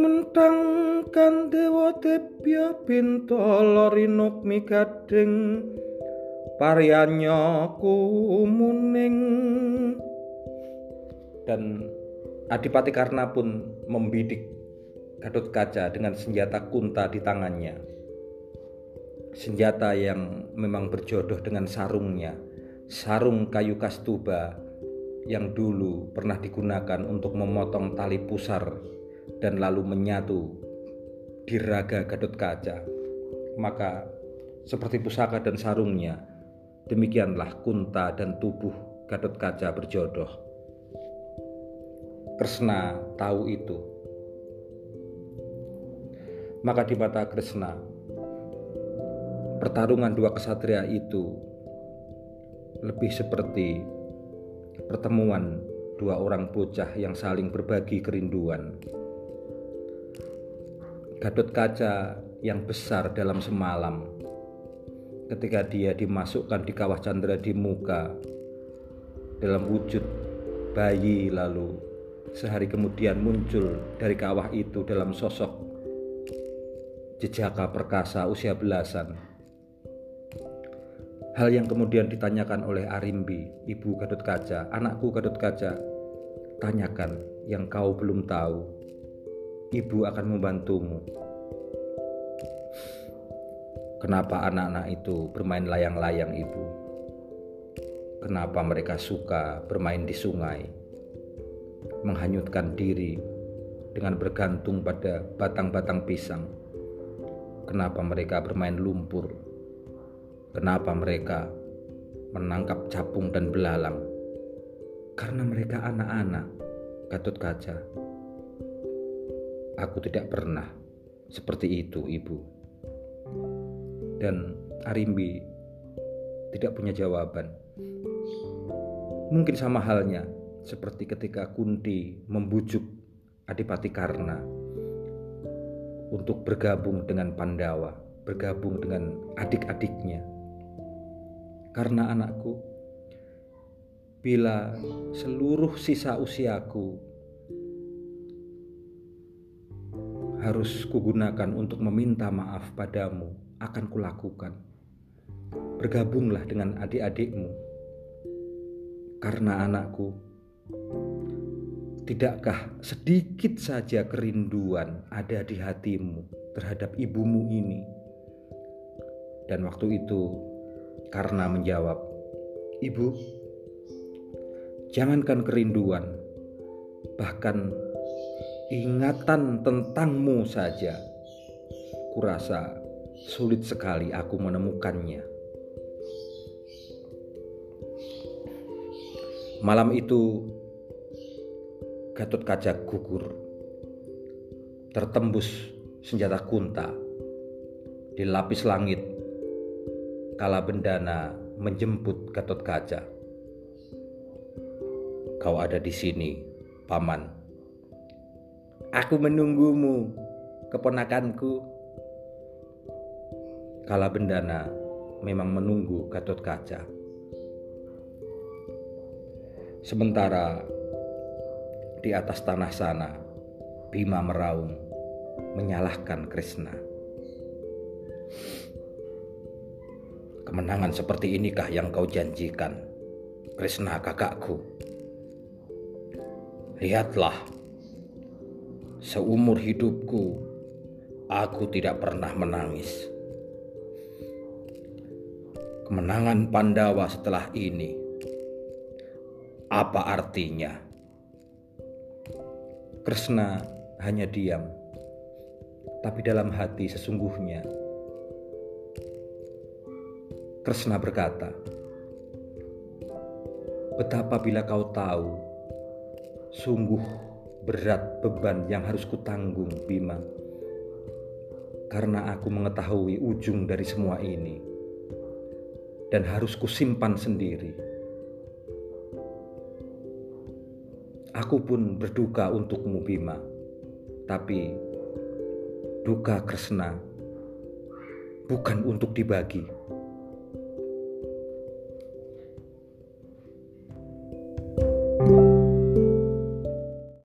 mentang kan dewa debya bintala rinukmi gading paryanya kumuning dan Adipati Karna pun membidik Gatot Kaca dengan senjata kunta di tangannya. Senjata yang memang berjodoh dengan sarungnya, sarung kayu kastuba yang dulu pernah digunakan untuk memotong tali pusar dan lalu menyatu di raga Gatot Kaca. Maka seperti pusaka dan sarungnya, demikianlah kunta dan tubuh Gatot Kaca berjodoh. Kresna tahu itu. Maka di mata Kresna, pertarungan dua kesatria itu lebih seperti pertemuan dua orang bocah yang saling berbagi kerinduan. Gatot kaca yang besar dalam semalam ketika dia dimasukkan di kawah Chandra di muka dalam wujud bayi lalu sehari kemudian muncul dari kawah itu dalam sosok jejaka perkasa usia belasan hal yang kemudian ditanyakan oleh Arimbi ibu Gatot Kaca anakku Gatot Kaca tanyakan yang kau belum tahu ibu akan membantumu. Kenapa anak-anak itu bermain layang-layang, ibu? Kenapa mereka suka bermain di sungai, menghanyutkan diri dengan bergantung pada batang-batang pisang? Kenapa mereka bermain lumpur? Kenapa mereka menangkap capung dan belalang? Karena mereka anak-anak, Gatot Kaca. Aku tidak pernah seperti itu, Ibu. Dan Arimbi tidak punya jawaban. Mungkin sama halnya seperti ketika Kunti membujuk Adipati Karna untuk bergabung dengan Pandawa, bergabung dengan adik-adiknya. Karena anakku, bila seluruh sisa usiaku harus kugunakan untuk meminta maaf padamu akan kulakukan. Bergabunglah dengan adik-adikmu. Karena anakku, tidakkah sedikit saja kerinduan ada di hatimu terhadap ibumu ini? Dan waktu itu karena menjawab, "Ibu, jangankan kerinduan, bahkan ingatan tentangmu saja. Kurasa sulit sekali aku menemukannya. Malam itu Gatot Kaca gugur, tertembus senjata kunta di lapis langit. Kala bendana menjemput Gatot Kaca. Kau ada di sini, paman. Aku menunggumu, keponakanku. Kala bendana memang menunggu Gatot Kaca. Sementara di atas tanah sana, Bima meraung menyalahkan Krishna. Kemenangan seperti inikah yang kau janjikan, Krishna kakakku? Lihatlah, Seumur hidupku, aku tidak pernah menangis. Kemenangan Pandawa setelah ini, apa artinya? Krishna hanya diam, tapi dalam hati sesungguhnya Krishna berkata, "Betapa bila kau tahu, sungguh berat beban yang harus kutanggung, Bima. Karena aku mengetahui ujung dari semua ini dan harus kusimpan sendiri. Aku pun berduka untukmu, Bima. Tapi duka Kresna bukan untuk dibagi.